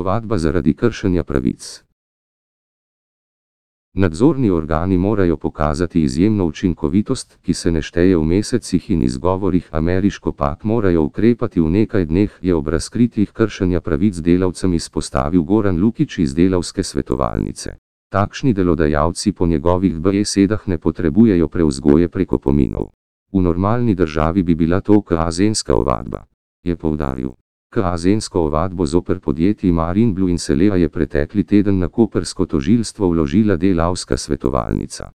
Ovadba zaradi kršenja pravic. Nadzorni organi morajo pokazati izjemno učinkovitost, ki se ne šteje v mesecih in izgovorih, ameriško pak morajo ukrepati v nekaj dneh, je ob razkritjih kršenja pravic delavcem izpostavil Goran Lukič iz delavske svetovalnice. Takšni delodajalci po njegovih besedah ne potrebujejo preuzgoje preko pominov. V normalni državi bi bila to kazenska ovadba, je povdaril. Kazensko ovadbo zoper podjetji Marinblu in Selea je pretekli teden na kopersko tožilstvo vložila delavska svetovalnica.